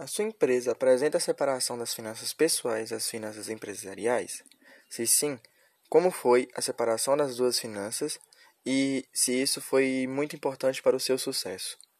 A sua empresa apresenta a separação das finanças pessoais das finanças empresariais? Se sim, como foi a separação das duas finanças e se isso foi muito importante para o seu sucesso?